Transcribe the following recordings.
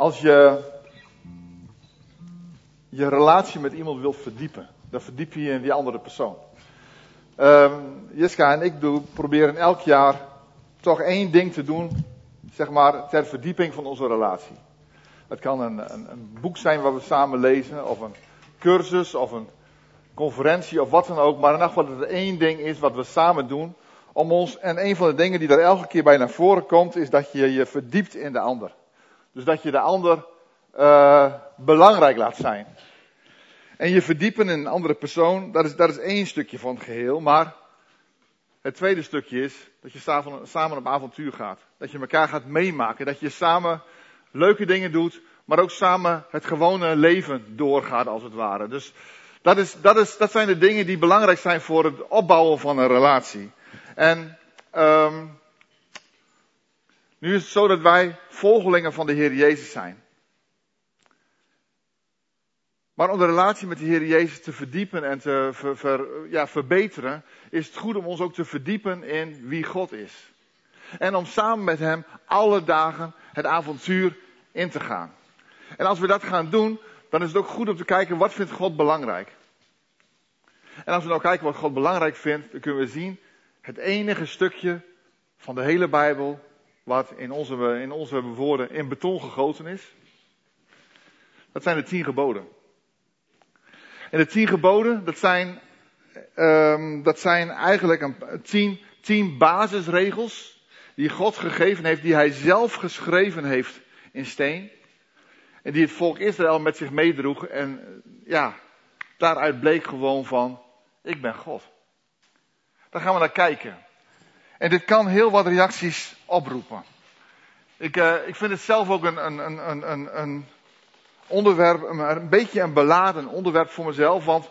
Als je je relatie met iemand wilt verdiepen, dan verdiep je je in die andere persoon. Um, en ik doen, proberen elk jaar toch één ding te doen, zeg maar, ter verdieping van onze relatie. Het kan een, een, een boek zijn waar we samen lezen, of een cursus, of een conferentie, of wat dan ook. Maar in elk dat er één ding is wat we samen doen om ons, en een van de dingen die er elke keer bij naar voren komt, is dat je je verdiept in de ander. Dus dat je de ander uh, belangrijk laat zijn. En je verdiepen in een andere persoon, dat is, dat is één stukje van het geheel. Maar het tweede stukje is dat je samen op avontuur gaat. Dat je elkaar gaat meemaken. Dat je samen leuke dingen doet, maar ook samen het gewone leven doorgaat als het ware. Dus dat, is, dat, is, dat zijn de dingen die belangrijk zijn voor het opbouwen van een relatie. En um, nu is het zo dat wij volgelingen van de Heer Jezus zijn. Maar om de relatie met de Heer Jezus te verdiepen en te ja, verbeteren, is het goed om ons ook te verdiepen in wie God is. En om samen met Hem alle dagen het avontuur in te gaan. En als we dat gaan doen, dan is het ook goed om te kijken wat vindt God belangrijk. En als we nou kijken wat God belangrijk vindt, dan kunnen we zien het enige stukje van de hele Bijbel wat in onze, in onze woorden in beton gegoten is. Dat zijn de tien geboden. En de tien geboden, dat zijn, um, dat zijn eigenlijk een, tien, tien basisregels die God gegeven heeft, die hij zelf geschreven heeft in steen. En die het volk Israël met zich meedroeg. En ja, daaruit bleek gewoon van, ik ben God. Daar gaan we naar kijken. En dit kan heel wat reacties oproepen. Ik, uh, ik vind het zelf ook een, een, een, een, onderwerp, een beetje een beladen onderwerp voor mezelf. Want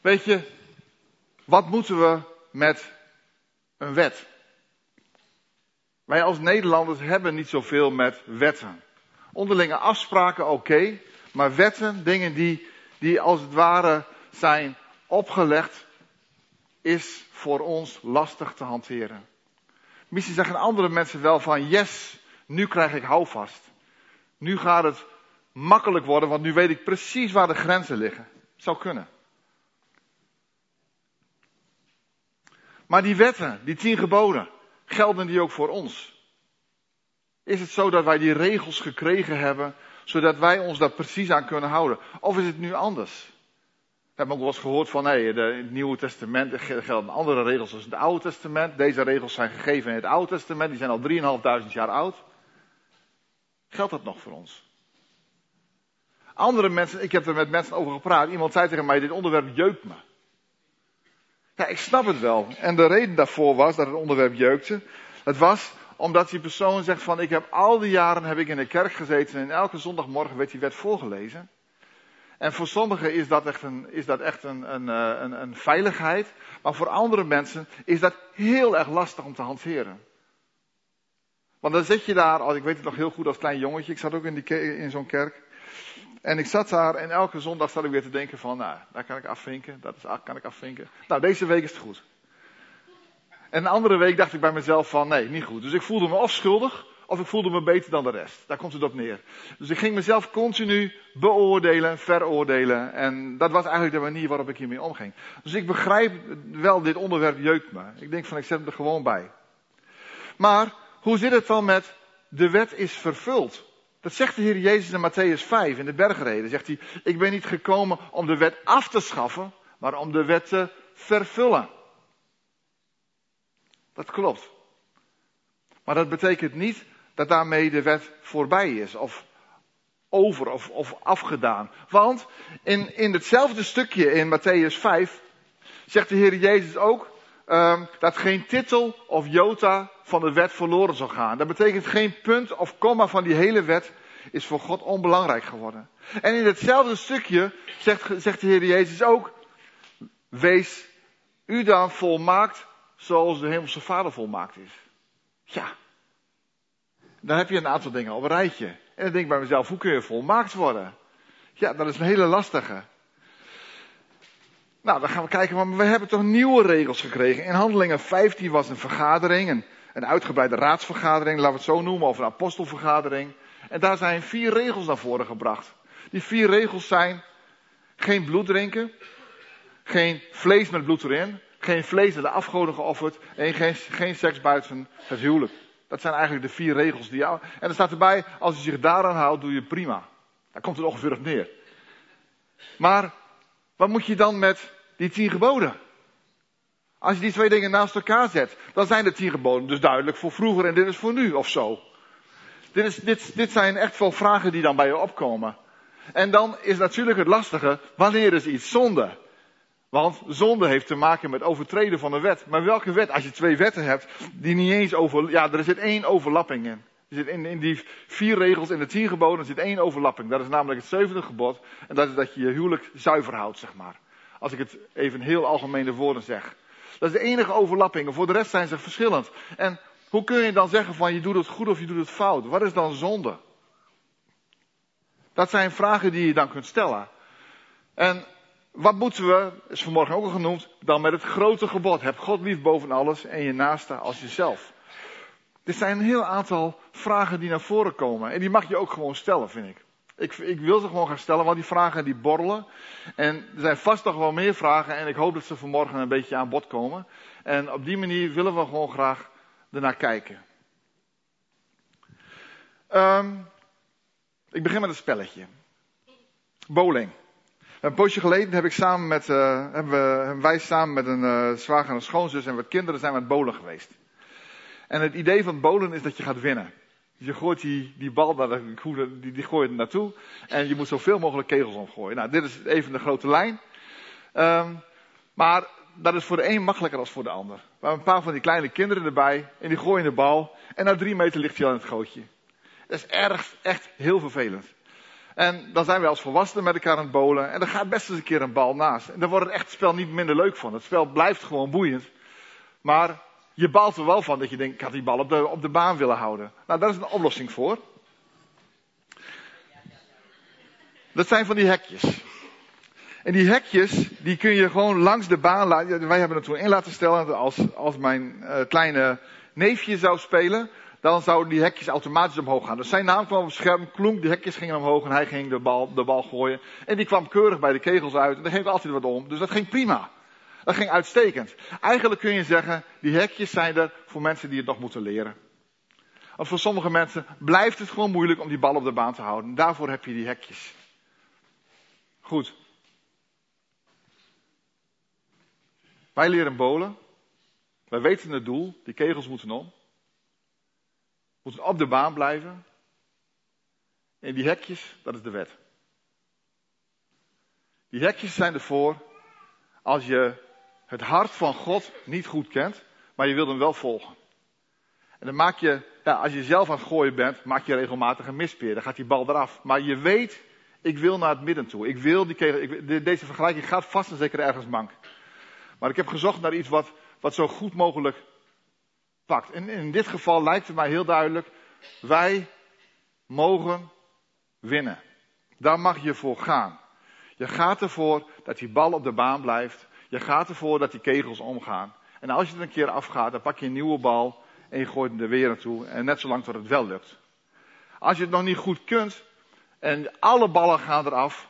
weet je, wat moeten we met een wet? Wij als Nederlanders hebben niet zoveel met wetten. Onderlinge afspraken oké, maar wetten, dingen die, die als het ware zijn opgelegd, is voor ons lastig te hanteren. Misschien zeggen andere mensen wel van yes, nu krijg ik houvast. Nu gaat het makkelijk worden, want nu weet ik precies waar de grenzen liggen. Zou kunnen. Maar die wetten, die tien geboden, gelden die ook voor ons? Is het zo dat wij die regels gekregen hebben, zodat wij ons daar precies aan kunnen houden? Of is het nu anders? Hebben ook wel eens gehoord van, nee, in het Nieuwe Testament gelden andere regels als het Oude Testament. Deze regels zijn gegeven in het Oude Testament, die zijn al 3.500 jaar oud. Geldt dat nog voor ons? Andere mensen, ik heb er met mensen over gepraat. Iemand zei tegen mij, dit onderwerp jeukt me. Ja, ik snap het wel. En de reden daarvoor was dat het onderwerp jeukte. Het was omdat die persoon zegt van, ik heb al die jaren heb ik in de kerk gezeten en elke zondagmorgen werd die wet voorgelezen. En voor sommigen is dat echt een, is dat echt een, een, eh, een, een veiligheid. Maar voor andere mensen is dat heel erg lastig om te hanteren. Want dan zit je daar, als ik weet het nog heel goed als klein jongetje, ik zat ook in, die, in zo'n kerk. En ik zat daar en elke zondag zat ik weer te denken van, nou, daar kan ik afvinken, dat is, kan ik afvinken. Nou, deze week is het goed. En een andere week dacht ik bij mezelf van, nee, niet goed. Dus ik voelde me of schuldig, of ik voelde me beter dan de rest. Daar komt het op neer. Dus ik ging mezelf continu beoordelen, veroordelen. En dat was eigenlijk de manier waarop ik hiermee omging. Dus ik begrijp wel, dit onderwerp jeukt me. Ik denk van, ik zet hem er gewoon bij. Maar, hoe zit het dan met, de wet is vervuld? Dat zegt de Heer Jezus in Matthäus 5 in de bergreden. Zegt hij, ik ben niet gekomen om de wet af te schaffen, maar om de wet te vervullen. Dat klopt. Maar dat betekent niet dat daarmee de wet voorbij is of over of, of afgedaan. Want in, in hetzelfde stukje in Matthäus 5 zegt de Heer Jezus ook um, dat geen titel of jota van de wet verloren zal gaan. Dat betekent geen punt of komma van die hele wet is voor God onbelangrijk geworden. En in hetzelfde stukje zegt, zegt de Heer Jezus ook, wees u dan volmaakt zoals de hemelse vader volmaakt is. Ja. Dan heb je een aantal dingen op een rijtje. En dan denk ik bij mezelf, hoe kun je volmaakt worden? Ja, dat is een hele lastige. Nou, dan gaan we kijken, maar we hebben toch nieuwe regels gekregen. In Handelingen 15 was een vergadering, een, uitgebreide raadsvergadering, laten we het zo noemen, of een apostelvergadering. En daar zijn vier regels naar voren gebracht. Die vier regels zijn geen bloed drinken, geen vlees met bloed erin, geen vlees naar de afgoden geofferd en geen, geen seks buiten het huwelijk. Dat zijn eigenlijk de vier regels die jou. En er staat erbij, als je zich daaraan houdt, doe je prima. Daar komt het ongeveer op neer. Maar wat moet je dan met die tien geboden? Als je die twee dingen naast elkaar zet, dan zijn de tien geboden dus duidelijk voor vroeger en dit is voor nu of zo. Dit, is, dit, dit zijn echt wel vragen die dan bij je opkomen. En dan is natuurlijk het lastige, wanneer is iets zonde? Want zonde heeft te maken met overtreden van de wet. Maar welke wet? Als je twee wetten hebt, die niet eens over, ja, er zit één overlapping in. Er zit in, in die vier regels in de tien geboden zit één overlapping. Dat is namelijk het zevende gebod. En dat is dat je je huwelijk zuiver houdt, zeg maar. Als ik het even heel algemene woorden zeg. Dat is de enige overlapping. Voor de rest zijn ze verschillend. En hoe kun je dan zeggen van je doet het goed of je doet het fout? Wat is dan zonde? Dat zijn vragen die je dan kunt stellen. En wat moeten we, is vanmorgen ook al genoemd, dan met het grote gebod. Heb God lief boven alles en je naaste als jezelf. Dit zijn een heel aantal vragen die naar voren komen. En die mag je ook gewoon stellen, vind ik. Ik, ik wil ze gewoon gaan stellen, want die vragen die borrelen. En er zijn vast nog wel meer vragen en ik hoop dat ze vanmorgen een beetje aan bod komen. En op die manier willen we gewoon graag ernaar kijken. Um, ik begin met een spelletje. Bowling. Een poosje geleden heb ik samen met, uh, hebben, we, wij samen met een uh, zwager en een schoonzus en wat kinderen zijn we aan het bowlen geweest. En het idee van bowlen is dat je gaat winnen. Je gooit die, die bal naar de, die, die gooi je er naartoe. En je moet zoveel mogelijk kegels omgooien. Nou, dit is even de grote lijn. Um, maar dat is voor de een makkelijker dan voor de ander. We hebben een paar van die kleine kinderen erbij. En die gooien de bal. En na drie meter ligt hij al in het gootje. Dat is erg, echt heel vervelend. En dan zijn we als volwassenen met elkaar aan het bowlen. En dan gaat best eens een keer een bal naast. En dan wordt het echt spel niet minder leuk van. Het spel blijft gewoon boeiend. Maar je balt er wel van dat je denkt, ik had die bal op de, op de baan willen houden. Nou, daar is een oplossing voor. Dat zijn van die hekjes. En die hekjes, die kun je gewoon langs de baan laten. Wij hebben het toen in laten stellen, als, als mijn uh, kleine neefje zou spelen, dan zouden die hekjes automatisch omhoog gaan. Dus zijn naam kwam op het scherm, klonk, de hekjes gingen omhoog en hij ging de bal, de bal gooien. En die kwam keurig bij de kegels uit en daar ging altijd wat om. Dus dat ging prima. Dat ging uitstekend. Eigenlijk kun je zeggen, die hekjes zijn er voor mensen die het nog moeten leren. Want voor sommige mensen blijft het gewoon moeilijk om die bal op de baan te houden. Daarvoor heb je die hekjes. Goed. Wij leren bolen. Wij weten het doel. Die kegels moeten om. Moeten op de baan blijven. En die hekjes, dat is de wet. Die hekjes zijn ervoor als je het hart van God niet goed kent, maar je wilt hem wel volgen. En dan maak je, ja, als je zelf aan het gooien bent, maak je regelmatig een mispeer. Dan gaat die bal eraf. Maar je weet, ik wil naar het midden toe. Ik wil die ik, deze vergelijking gaat vast en zeker ergens mank. Maar ik heb gezocht naar iets wat, wat zo goed mogelijk pakt. En in dit geval lijkt het mij heel duidelijk, wij mogen winnen. Daar mag je voor gaan. Je gaat ervoor dat die bal op de baan blijft. Je gaat ervoor dat die kegels omgaan. En als je er een keer afgaat, dan pak je een nieuwe bal en je gooit hem er weer naartoe. En net zolang tot het wel lukt. Als je het nog niet goed kunt en alle ballen gaan eraf,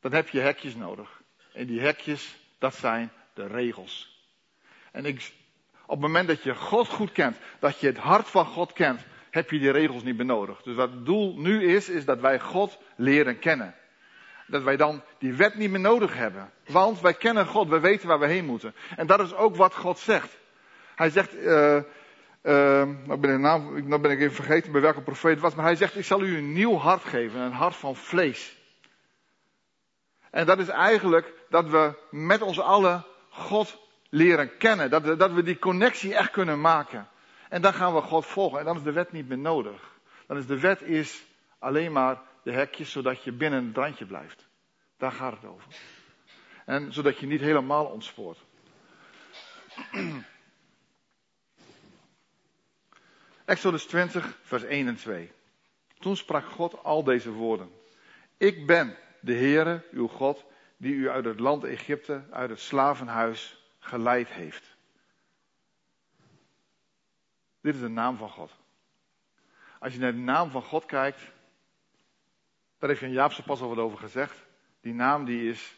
dan heb je hekjes nodig. En die hekjes, dat zijn de regels. En ik, op het moment dat je God goed kent, dat je het hart van God kent, heb je die regels niet meer nodig. Dus wat het doel nu is, is dat wij God leren kennen dat wij dan die wet niet meer nodig hebben. Want wij kennen God, wij weten waar we heen moeten. En dat is ook wat God zegt. Hij zegt, uh, nou, ben ik naam, nou ben ik even vergeten bij welke profeet het was, maar hij zegt, ik zal u een nieuw hart geven, een hart van vlees. En dat is eigenlijk dat we met ons allen God leren kennen. Dat we, dat we die connectie echt kunnen maken. En dan gaan we God volgen. En dan is de wet niet meer nodig. Dan is de wet is alleen maar de hekjes, zodat je binnen het randje blijft. Daar gaat het over. En zodat je niet helemaal ontspoort. Exodus 20, vers 1 en 2. Toen sprak God al deze woorden. Ik ben de Heere, uw God, die u uit het land Egypte, uit het slavenhuis geleid heeft. Dit is de naam van God. Als je naar de naam van God kijkt, Daar heeft Jan Jaapse pas al wat over gezegd. Die naam die is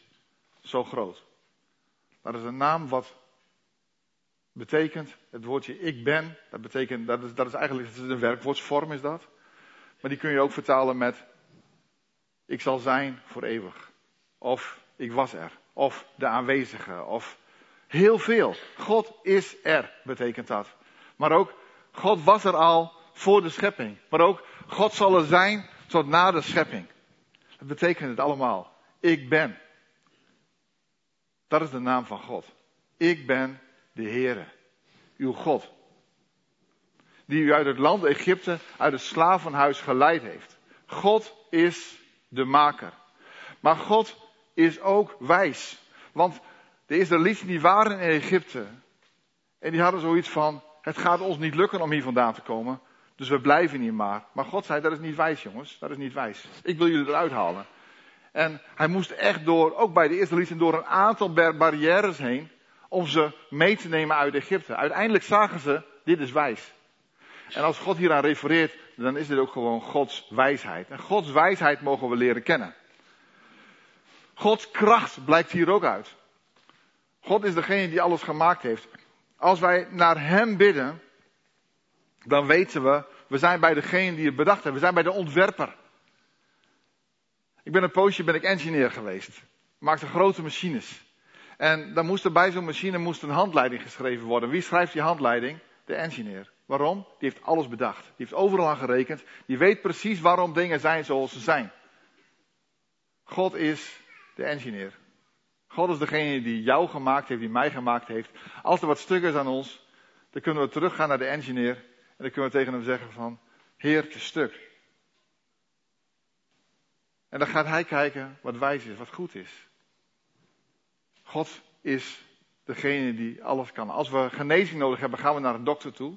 zo groot. Dat is een naam wat betekent, het woordje ik ben, dat betekent, dat is, dat is eigenlijk dat is een werkwoordsvorm is dat. Maar die kun je ook vertalen met ik zal zijn voor eeuwig. Of ik was er. Of de aanwezige. Of heel veel. God is er, betekent dat. Maar ook God was er al voor de schepping. Maar ook God zal er zijn tot na de schepping. Dat betekent het allemaal. Ik ben. Dat is de naam van God. Ik ben de Heere, uw God. Die u uit het land Egypte, uit het slavenhuis geleid heeft. God is de maker. Maar God is ook wijs. Want de Israëlieten die waren in Egypte. En die hadden zoiets van, het gaat ons niet lukken om hier vandaan te komen. Dus we blijven hier maar. Maar God zei, dat is niet wijs jongens, dat is niet wijs. Ik wil jullie eruit halen. En hij moest echt door, ook bij de Israëlieten, door een aantal barrières heen. Om ze mee te nemen uit Egypte. Uiteindelijk zagen ze, dit is wijs. En als God hieraan refereert, dan is dit ook gewoon Gods wijsheid. En Gods wijsheid mogen we leren kennen. Gods kracht blijkt hier ook uit. God is degene die alles gemaakt heeft. Als wij naar Hem bidden, dan weten we, we zijn bij degene die het bedacht heeft. We zijn bij de ontwerper. Ik ben een poosje ben ik engineer geweest. Maakte grote machines. En dan moest er bij zo'n machine moest een handleiding geschreven worden. Wie schrijft die handleiding? De engineer. Waarom? Die heeft alles bedacht. Die heeft overal aan gerekend. Die weet precies waarom dingen zijn zoals ze zijn. God is de engineer. God is degene die jou gemaakt heeft, die mij gemaakt heeft. Als er wat stuk is aan ons, dan kunnen we teruggaan naar de engineer. En dan kunnen we tegen hem zeggen van, Heer, het stuk. En dan gaat hij kijken wat wijs is, wat goed is. God is degene die alles kan. Als we genezing nodig hebben, gaan we naar een dokter toe.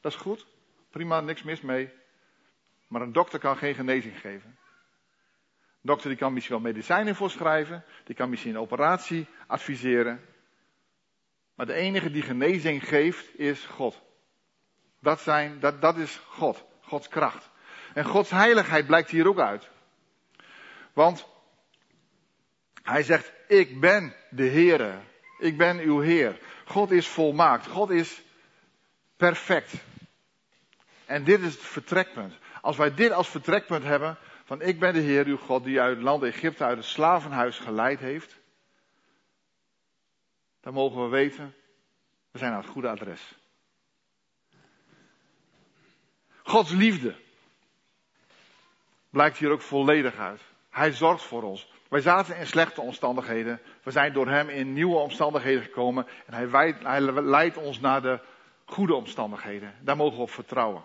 Dat is goed. Prima, niks mis mee. Maar een dokter kan geen genezing geven. Dokter die kan misschien wel medicijnen voorschrijven. Die kan misschien een operatie adviseren. Maar de enige die genezing geeft is God. Dat, zijn, dat, dat is God. Gods kracht. En Gods heiligheid blijkt hier ook uit. Want hij zegt, ik ben de Heere. Ik ben uw Heer. God is volmaakt. God is perfect. En dit is het vertrekpunt. Als wij dit als vertrekpunt hebben, van ik ben de Heer uw God die uit het land Egypte, uit het slavenhuis geleid heeft, dan mogen we weten, we zijn aan het goede adres. Gods liefde blijkt hier ook volledig uit. Hij zorgt voor ons. Wij zaten in slechte omstandigheden. We zijn door Hem in nieuwe omstandigheden gekomen. En Hij, hij leidt ons naar de goede omstandigheden. Daar mogen we op vertrouwen.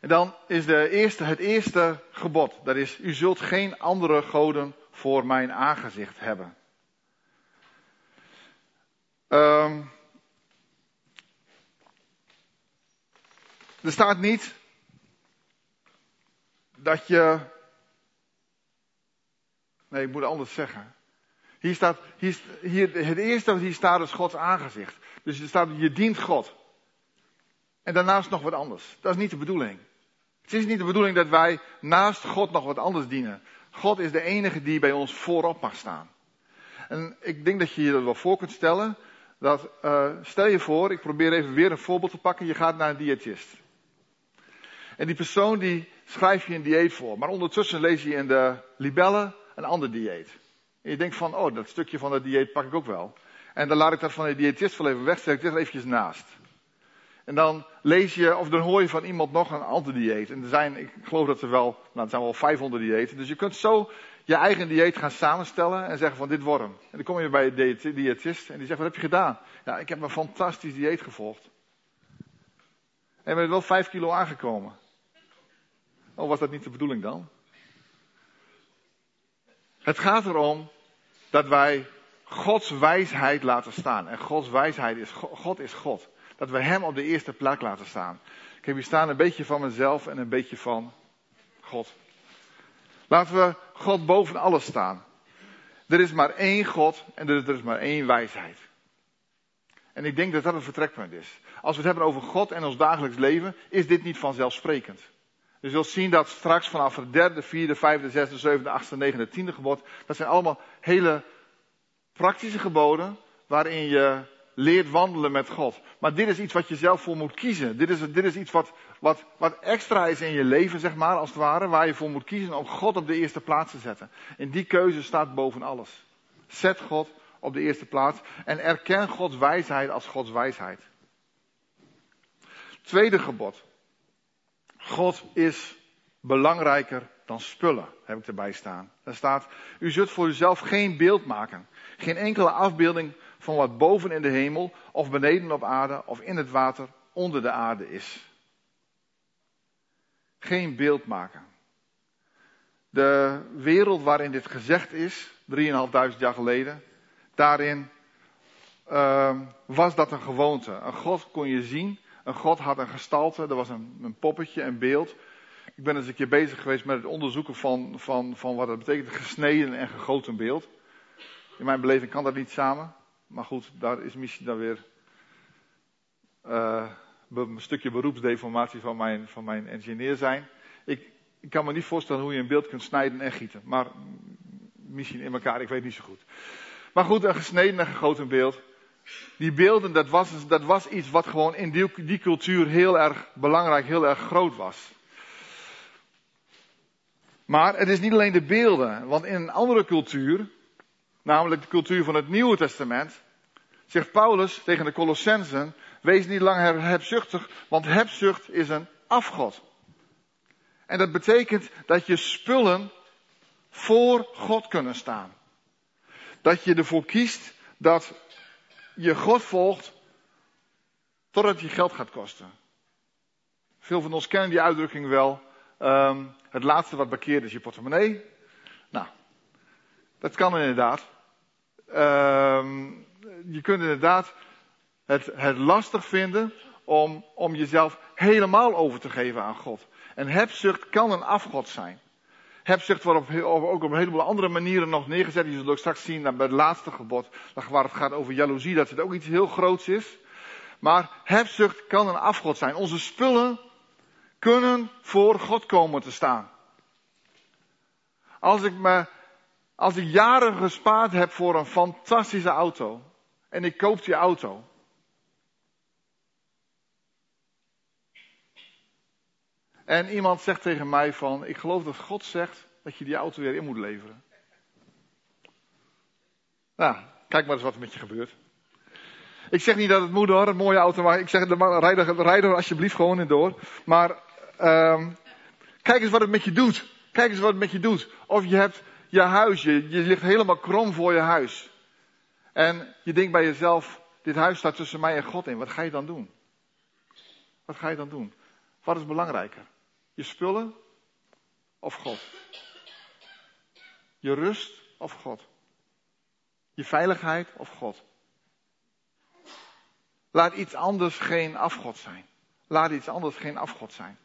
En dan is de eerste, het eerste gebod. Dat is, u zult geen andere goden voor mijn aangezicht hebben. Um, er staat niet dat je. Nee, ik moet anders zeggen. Hier staat, hier, hier, het eerste wat hier staat is Gods aangezicht. Dus er staat, je dient God. En daarnaast nog wat anders. Dat is niet de bedoeling. Het is niet de bedoeling dat wij naast God nog wat anders dienen. God is de enige die bij ons voorop mag staan. En ik denk dat je je dat wel voor kunt stellen. Dat, uh, stel je voor, ik probeer even weer een voorbeeld te pakken. Je gaat naar een diëtist. En die persoon die schrijft je een dieet voor. Maar ondertussen lees je in de libellen een ander dieet. En je denkt van, oh, dat stukje van dat dieet pak ik ook wel. En dan laat ik dat van de diëtist wel even weg, stel ik dit eventjes naast. En dan lees je, of dan hoor je van iemand nog een ander dieet. En er zijn, ik geloof dat er wel, nou, er zijn wel 500 diëten. Dus je kunt zo je eigen dieet gaan samenstellen en zeggen van dit wordt. En dan kom je bij de diëtist en die zegt, wat heb je gedaan? Ja, ik heb een fantastisch dieet gevolgd. En ben wel 5 kilo aangekomen. Oh, was dat niet de bedoeling dan? Het gaat erom dat wij Gods wijsheid laten staan. En Gods wijsheid is, God is God. Dat we Hem op de eerste plek laten staan. Ik heb hier staan een beetje van mezelf en een beetje van God. Laten we God boven alles staan. Er is maar één God en er is maar één wijsheid. En ik denk dat dat een vertrekpunt is. Als we het hebben over God en ons dagelijks leven, is dit niet vanzelfsprekend. Je zult zien dat straks vanaf het derde, vierde, vijfde, zesde, zevende, achtste, negende, tiende gebod, dat zijn allemaal hele praktische geboden waarin je leert wandelen met God. Maar dit is iets wat je zelf voor moet kiezen. Dit is, dit is iets wat, wat, wat extra is in je leven, zeg maar, als het ware, waar je voor moet kiezen om God op de eerste plaats te zetten. En die keuze staat boven alles. Zet God op de eerste plaats en erken Gods wijsheid als Gods wijsheid. Tweede gebod. God is belangrijker dan spullen, heb ik erbij staan. Daar staat, u zult voor uzelf geen beeld maken. Geen enkele afbeelding van wat boven in de hemel, of beneden op aarde, of in het water onder de aarde is. Geen beeld maken. De wereld waarin dit gezegd is, 3.500 jaar geleden, daarin uh, was dat een gewoonte. Een God kon je zien, een God had een gestalte, er was een, een poppetje, een beeld. Ik ben eens een keer bezig geweest met het onderzoeken van, van, van wat het betekent, gesneden en gegoten beeld. In mijn beleving kan dat niet samen. Maar goed, daar is misschien dan weer uh, een stukje beroepsdeformatie van mijn, van mijn engineer zijn. Ik, ik kan me niet voorstellen hoe je een beeld kunt snijden en gieten. Maar misschien in elkaar, ik weet niet zo goed. Maar goed, een gesneden en gegoten beeld. Die beelden, dat was, dat was iets wat gewoon in die, die cultuur heel erg belangrijk, heel erg groot was. Maar het is niet alleen de beelden, want in een andere cultuur, namelijk de cultuur van het Nieuwe Testament, zegt Paulus tegen de Colossensen, wees niet langer hebzuchtig, want hebzucht is een afgod. En dat betekent dat je spullen voor God kunnen staan. Dat je ervoor kiest dat je God volgt totdat je geld gaat kosten. Veel van ons kennen die uitdrukking wel. Um, het laatste wat bekeert is je portemonnee. Dat kan inderdaad. Um, je kunt inderdaad het, het lastig vinden om, om jezelf helemaal over te geven aan God. En hebzucht kan een afgod zijn. Hebzucht wordt op, ook op een heleboel andere manieren nog neergezet. Je zult ook straks zien bij het laatste gebod, waar het gaat over jaloezie, dat het ook iets heel groots is. Maar hebzucht kan een afgod zijn. Onze spullen kunnen voor God komen te staan. Als ik me, als ik jaren gespaard heb voor een fantastische auto. En ik koop die auto. En iemand zegt tegen mij van, ik geloof dat God zegt dat je die auto weer in moet leveren. Nou, kijk maar eens wat er met je gebeurt. Ik zeg niet dat het moet hoor, een mooie auto, maar ik zeg, rijd er, rijd er alsjeblieft gewoon in door. Maar um, kijk eens wat het met je doet. Kijk eens wat het met je doet. Of je hebt je huis, je, je ligt helemaal krom voor je huis. En je denkt bij jezelf, dit huis staat tussen mij en God in. Wat ga je dan doen? Wat ga je dan doen? Wat is belangrijker? Je spullen of God? Je rust of God? Je veiligheid of God? Laat iets anders geen afgod zijn. Laat iets anders geen afgod zijn.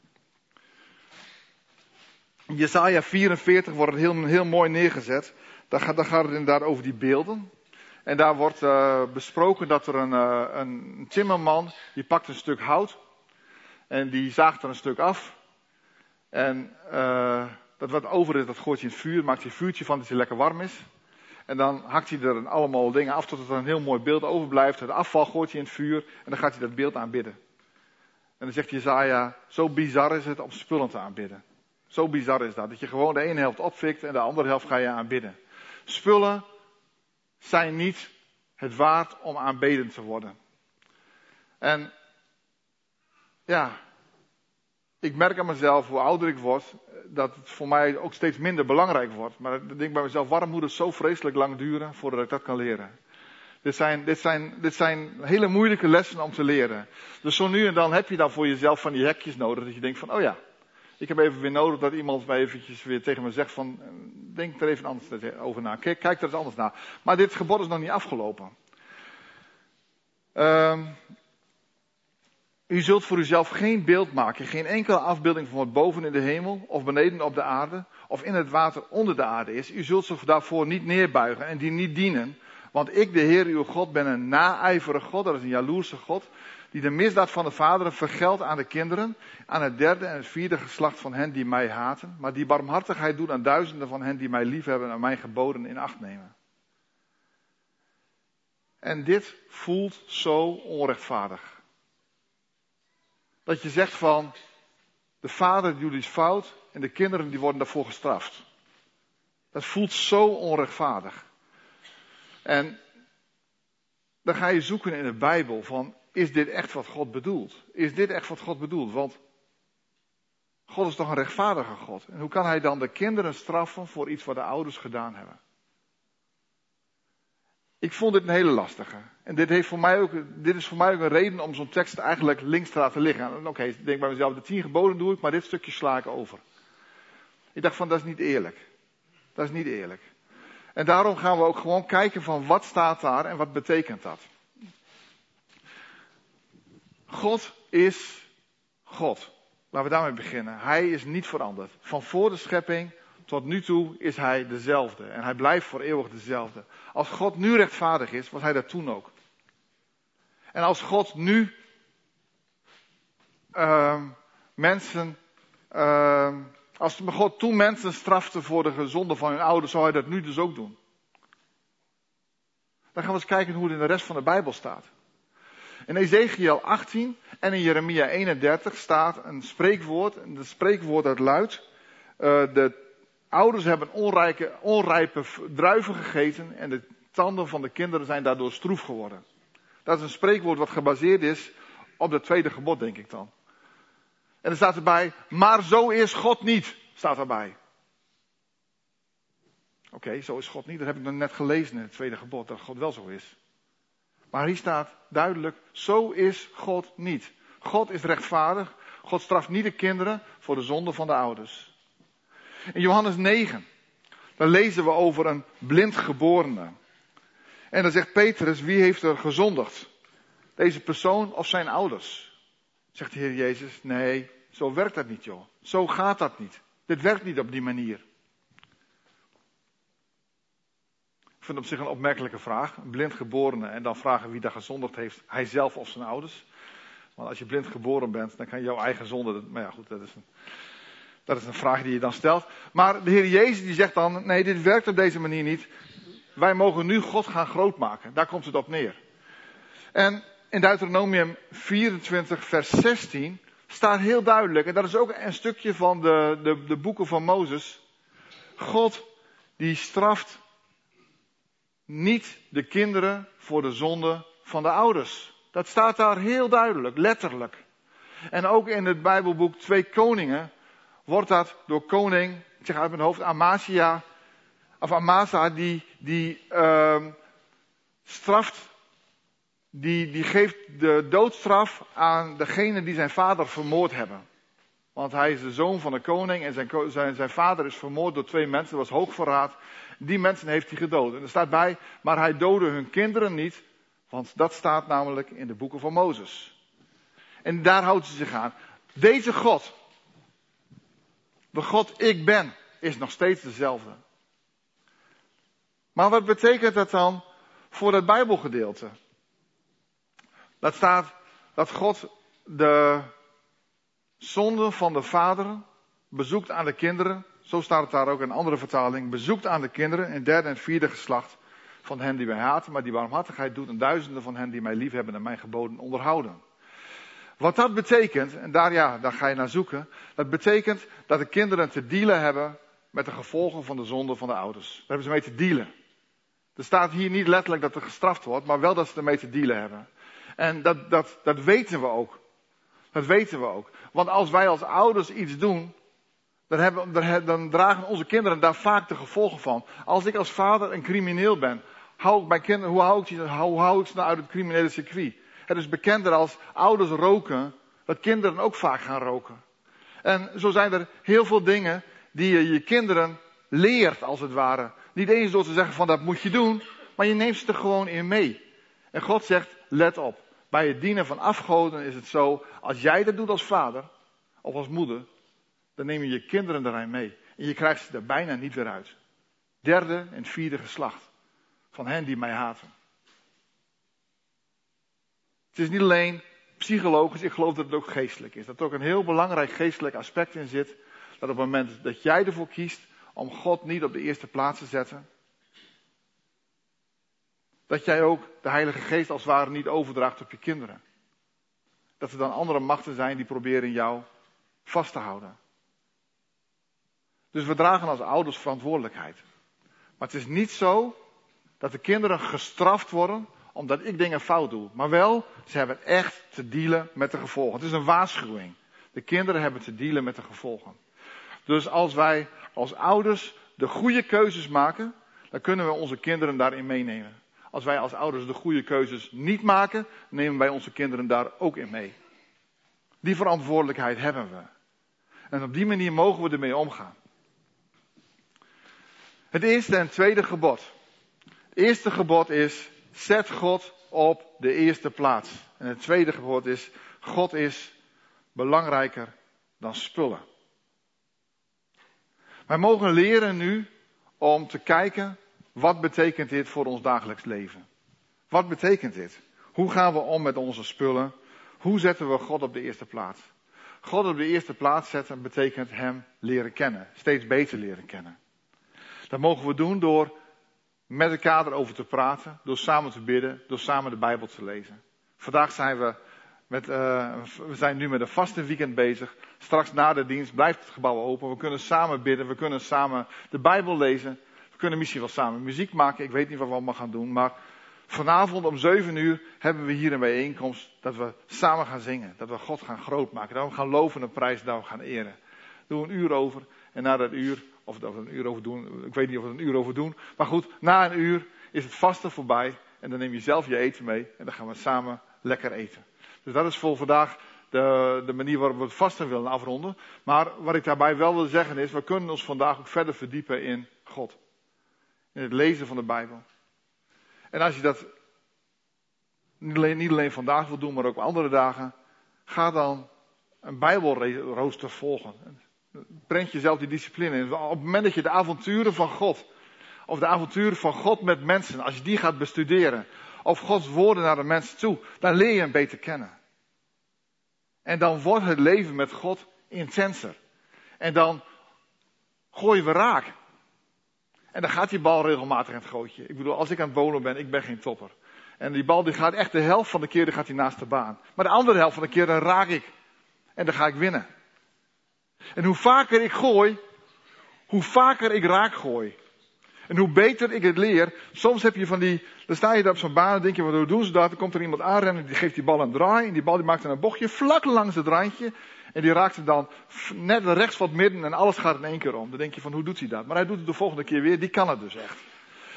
Jesaja 44 wordt het heel, heel mooi neergezet. Daar gaat, daar gaat het inderdaad over die beelden. En daar wordt uh, besproken dat er een, uh, een timmerman, die pakt een stuk hout. En die zaagt er een stuk af. En uh, dat wat over is, dat gooit hij in het vuur. Maakt hij een vuurtje van dat hij lekker warm is. En dan hakt hij er allemaal dingen af tot er een heel mooi beeld overblijft. Het afval gooit hij in het vuur. En dan gaat hij dat beeld aanbidden. En dan zegt Jezaja, zo bizar is het om spullen te aanbidden. Zo bizar is dat. Dat je gewoon de ene helft opfikt en de andere helft ga je aanbidden. Spullen zijn niet het waard om aanbeden te worden. En ja, ik merk aan mezelf, hoe ouder ik word, dat het voor mij ook steeds minder belangrijk wordt. Maar ik denk bij mezelf, waarom moet het zo vreselijk lang duren voordat ik dat kan leren? Dit zijn, dit, zijn, dit zijn hele moeilijke lessen om te leren. Dus zo nu en dan heb je dan voor jezelf van die hekjes nodig. Dat je denkt van, oh ja, ik heb even weer nodig dat iemand mij eventjes weer tegen me zegt van, denk er even anders over na. Kijk, kijk er eens anders naar. Maar dit gebod is nog niet afgelopen. Um, u zult voor uzelf geen beeld maken, geen enkele afbeelding van wat boven in de hemel of beneden op de aarde of in het water onder de aarde is. U zult zich daarvoor niet neerbuigen en die niet dienen. Want ik, de Heer uw God, ben een naijverige God, dat is een jaloerse God, die de misdaad van de vaderen vergeldt aan de kinderen, aan het derde en het vierde geslacht van hen die mij haten, maar die barmhartigheid doet aan duizenden van hen die mij liefhebben en mijn geboden in acht nemen. En dit voelt zo onrechtvaardig. Dat je zegt van, de vader doet iets fout en de kinderen die worden daarvoor gestraft. Dat voelt zo onrechtvaardig. En dan ga je zoeken in de Bijbel van, is dit echt wat God bedoelt? Is dit echt wat God bedoelt? Want God is toch een rechtvaardige God. En hoe kan hij dan de kinderen straffen voor iets wat de ouders gedaan hebben? Ik vond dit een hele lastige. En dit, heeft voor mij ook, dit is voor mij ook een reden om zo'n tekst eigenlijk links te laten liggen. Oké, ik denk bij mezelf, de tien geboden doe ik, maar dit stukje sla ik over. Ik dacht van, dat is niet eerlijk. Dat is niet eerlijk. En daarom gaan we ook gewoon kijken van wat staat daar en wat betekent dat. God is God. Laten we daarmee beginnen. Hij is niet veranderd. Van voor de schepping tot nu toe is hij dezelfde. En hij blijft voor eeuwig dezelfde. Als God nu rechtvaardig is, was hij dat toen ook. En als God nu uh, mensen, uh, als God toen mensen strafte voor de zonde van hun ouders, zou hij dat nu dus ook doen. Dan gaan we eens kijken hoe het in de rest van de Bijbel staat. In Ezekiel 18 en in Jeremia 31 staat een spreekwoord. En het spreekwoord dat luidt: uh, De ouders hebben onrijpe druiven gegeten en de tanden van de kinderen zijn daardoor stroef geworden. Dat is een spreekwoord wat gebaseerd is op het tweede gebod, denk ik dan. En er staat erbij, maar zo is God niet, staat erbij. Oké, zo is God niet. Dat heb ik dan net gelezen in het tweede gebod, dat God wel zo is. Maar hier staat duidelijk, zo is God niet. God is rechtvaardig. God straft niet de kinderen voor de zonde van de ouders. In Johannes 9, dan lezen we over een blind geborene. En dan zegt Petrus, wie heeft er gezondigd? Deze persoon of zijn ouders? Zegt de Heer Jezus, nee, zo werkt dat niet joh. Zo gaat dat niet. Dit werkt niet op die manier. Ik vind het op zich een opmerkelijke vraag. Een blind geborene en dan vragen wie daar gezondigd heeft, hij zelf of zijn ouders. Want als je blind geboren bent, dan kan jouw eigen zonde. Maar ja, goed, dat is, een, dat is een vraag die je dan stelt. Maar de Heer Jezus die zegt dan: nee, dit werkt op deze manier niet. Wij mogen nu God gaan grootmaken. Daar komt het op neer. En in Deuteronomium 24, vers 16 staat heel duidelijk, en dat is ook een stukje van de, de, de boeken van Mozes. God die straft niet de kinderen voor de zonde van de ouders. Dat staat daar heel duidelijk, letterlijk. En ook in het Bijbelboek Twee Koningen wordt dat door koning, ik zeg uit mijn hoofd, Amasia, of Amasa, die, die uh, straft, die, die geeft de doodstraf aan degene die zijn vader vermoord hebben. Want hij is de zoon van een koning en zijn, zijn, zijn vader is vermoord door twee mensen, dat was hoogverraad. Die mensen heeft hij gedood. En er staat bij, maar hij doodde hun kinderen niet, want dat staat namelijk in de boeken van Mozes. En daar houdt ze zich aan. Deze God, de God ik ben, is nog steeds dezelfde. Maar wat betekent dat dan voor dat Bijbelgedeelte? Dat staat dat God de zonde van de vader bezoekt aan de kinderen. Zo staat het daar ook in een andere vertaling. Bezoekt aan de kinderen in derde en vierde geslacht van hen die mij haten, maar die barmhartigheid doet en duizenden van hen die mij liefhebben en mijn geboden onderhouden. Wat dat betekent, en daar, ja, daar ga je naar zoeken, dat betekent dat de kinderen te dealen hebben met de gevolgen van de zonde van de ouders. Daar hebben ze mee te dealen. Er staat hier niet letterlijk dat er gestraft wordt, maar wel dat ze ermee te dealen hebben. En dat, dat, dat weten we ook. Dat weten we ook. Want als wij als ouders iets doen, dan, hebben, dan dragen onze kinderen daar vaak de gevolgen van. Als ik als vader een crimineel ben, hou ik mijn kinderen, hoe hou ik, ze nou uit het criminele circuit? Het is bekender als ouders roken, dat kinderen ook vaak gaan roken. En zo zijn er heel veel dingen die je je kinderen leert, als het ware. Niet eens door te zeggen van dat moet je doen, maar je neemt ze er gewoon in mee. En God zegt, let op. Bij het dienen van afgoden is het zo, als jij dat doet als vader of als moeder, dan neem je je kinderen erin mee. En je krijgt ze er bijna niet weer uit. Derde en vierde geslacht van hen die mij haten. Het is niet alleen psychologisch, ik geloof dat het ook geestelijk is. Dat er ook een heel belangrijk geestelijk aspect in zit. Dat op het moment dat jij ervoor kiest om God niet op de eerste plaats te zetten, dat jij ook de Heilige Geest als het ware niet overdraagt op je kinderen. Dat er dan andere machten zijn die proberen jou vast te houden. Dus we dragen als ouders verantwoordelijkheid. Maar het is niet zo dat de kinderen gestraft worden omdat ik dingen fout doe. Maar wel, ze hebben echt te dealen met de gevolgen. Het is een waarschuwing. De kinderen hebben te dealen met de gevolgen. Dus als wij als ouders de goede keuzes maken, dan kunnen we onze kinderen daarin meenemen. Als wij als ouders de goede keuzes niet maken, nemen wij onze kinderen daar ook in mee. Die verantwoordelijkheid hebben we. En op die manier mogen we ermee omgaan. Het eerste en tweede gebod. Het eerste gebod is, zet God op de eerste plaats. En het tweede gebod is, God is belangrijker dan spullen. Wij mogen leren nu om te kijken, wat betekent dit voor ons dagelijks leven? Wat betekent dit? Hoe gaan we om met onze spullen? Hoe zetten we God op de eerste plaats? God op de eerste plaats zetten betekent Hem leren kennen, steeds beter leren kennen. Dat mogen we doen door met elkaar erover te praten, door samen te bidden, door samen de Bijbel te lezen. Vandaag zijn we met, uh, we zijn nu met een vaste weekend bezig. Straks na de dienst blijft het gebouw open. We kunnen samen bidden, we kunnen samen de Bijbel lezen. We kunnen misschien wel samen muziek maken. Ik weet niet wat we allemaal gaan doen, maar vanavond om zeven uur hebben we hier een bijeenkomst dat we samen gaan zingen. Dat we God gaan grootmaken. Dat we gaan loven en prijzen, dat we gaan eren. Doen we een uur over en na dat uur of dat we een uur over doen. Ik weet niet of we een uur over doen. Maar goed, na een uur is het vaste voorbij. En dan neem je zelf je eten mee. En dan gaan we samen lekker eten. Dus dat is voor vandaag de, de manier waarop we het vasten willen afronden. Maar wat ik daarbij wel wil zeggen is, we kunnen ons vandaag ook verder verdiepen in God. In het lezen van de Bijbel. En als je dat niet alleen, niet alleen vandaag wil doen, maar ook andere dagen. Ga dan een Bijbelrooster volgen. Brengt jezelf die discipline in. Op het moment dat je de avonturen van God, of de avonturen van God met mensen, als je die gaat bestuderen, of Gods woorden naar de mensen toe, dan leer je hem beter kennen. En dan wordt het leven met God intenser. En dan gooien we raak. En dan gaat die bal regelmatig in het gootje. Ik bedoel, als ik aan het bowlen ben, ik ben geen topper. En die bal die gaat echt de helft van de keer die gaat hij naast de baan. Maar de andere helft van de keer dan raak ik. En dan ga ik winnen. En hoe vaker ik gooi, hoe vaker ik raak gooi. En hoe beter ik het leer, soms heb je van die, dan sta je daar op zo'n baan en denk je, wat hoe doen ze dat? Dan komt er iemand aanrennen, die geeft die bal een draai. En die bal die maakt dan een bochtje vlak langs het randje. En die raakt hem dan net rechts van het midden en alles gaat in één keer om. Dan denk je van, hoe doet hij dat? Maar hij doet het de volgende keer weer, die kan het dus echt.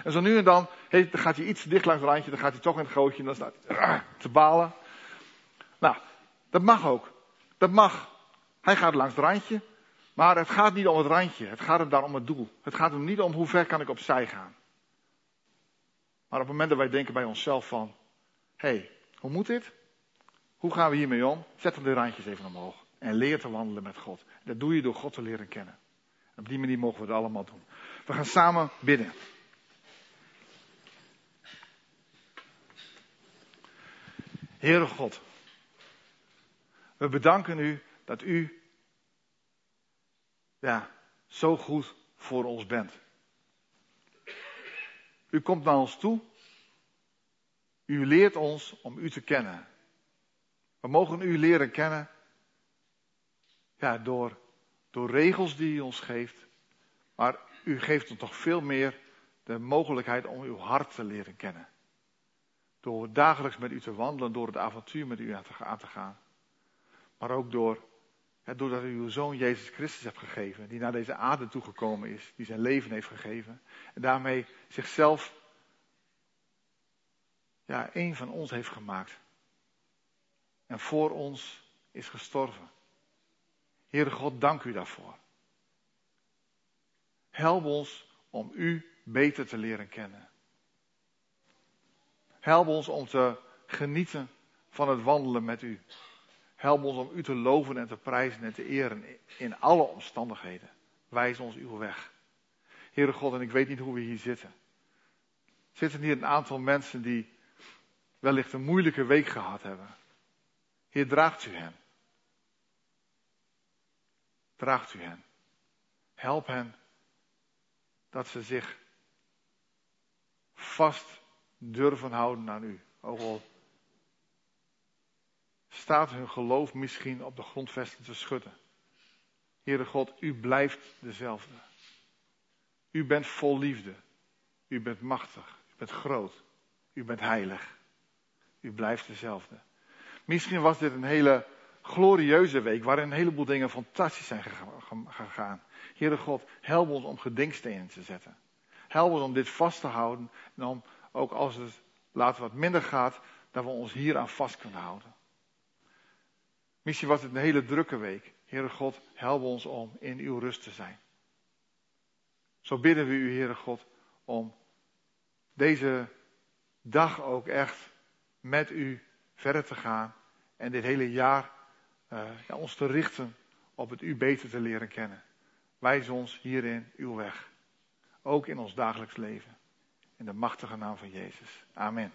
En zo nu en dan, dan gaat hij iets dicht langs het randje, dan gaat hij toch in het gootje en dan staat hij te balen. Nou, dat mag ook. Dat mag. Hij gaat langs het randje. Maar het gaat niet om het randje. Het gaat hem daar om het doel. Het gaat hem niet om hoe ver kan ik opzij gaan. Maar op het moment dat wij denken bij onszelf van, hé, hey, hoe moet dit? Hoe gaan we hiermee om? Zet dan de randjes even omhoog. En leer te wandelen met God. Dat doe je door God te leren kennen. En op die manier mogen we het allemaal doen. We gaan samen bidden. Heere God, we bedanken u dat u ja, zo goed voor ons bent. U komt naar ons toe. U leert ons om u te kennen. We mogen u leren kennen ja, door, door regels die u ons geeft. Maar u geeft ons toch veel meer de mogelijkheid om uw hart te leren kennen. Door dagelijks met u te wandelen, door het avontuur met u aan te gaan. Maar ook door doordat u uw zoon Jezus Christus hebt gegeven, die naar deze aarde toegekomen is, die zijn leven heeft gegeven. En daarmee zichzelf, ja, een van ons heeft gemaakt. En voor ons is gestorven. Heere God, dank u daarvoor. Help ons om u beter te leren kennen. Help ons om te genieten van het wandelen met u. Help ons om u te loven en te prijzen en te eren in alle omstandigheden. Wijs ons uw weg. Heere God, en ik weet niet hoe we hier zitten. Zitten hier een aantal mensen die wellicht een moeilijke week gehad hebben. Heer, draagt u hen. Draagt u hen. Help hen dat ze zich vast durven houden aan u. Ook al staat hun geloof misschien op de grondvesten te schudden. Heere God, u blijft dezelfde. U bent vol liefde. U bent machtig. U bent groot. U bent heilig. U blijft dezelfde. Misschien was dit een hele glorieuze week waarin een heleboel dingen fantastisch zijn gegaan. Heere God, help ons om gedenkstenen te zetten. Help ons om dit vast te houden en om ook als het later wat minder gaat, dat we ons hier aan vast kunnen houden. Misschien was het een hele drukke week. Heere God, help ons om in uw rust te zijn. Zo bidden we u, Heere God, om deze dag ook echt met u verder te gaan en dit hele jaar uh, ja, ons te richten op het u beter te leren kennen. Wijs ons hierin uw weg. Ook in ons dagelijks leven. In de machtige naam van Jezus. Amen.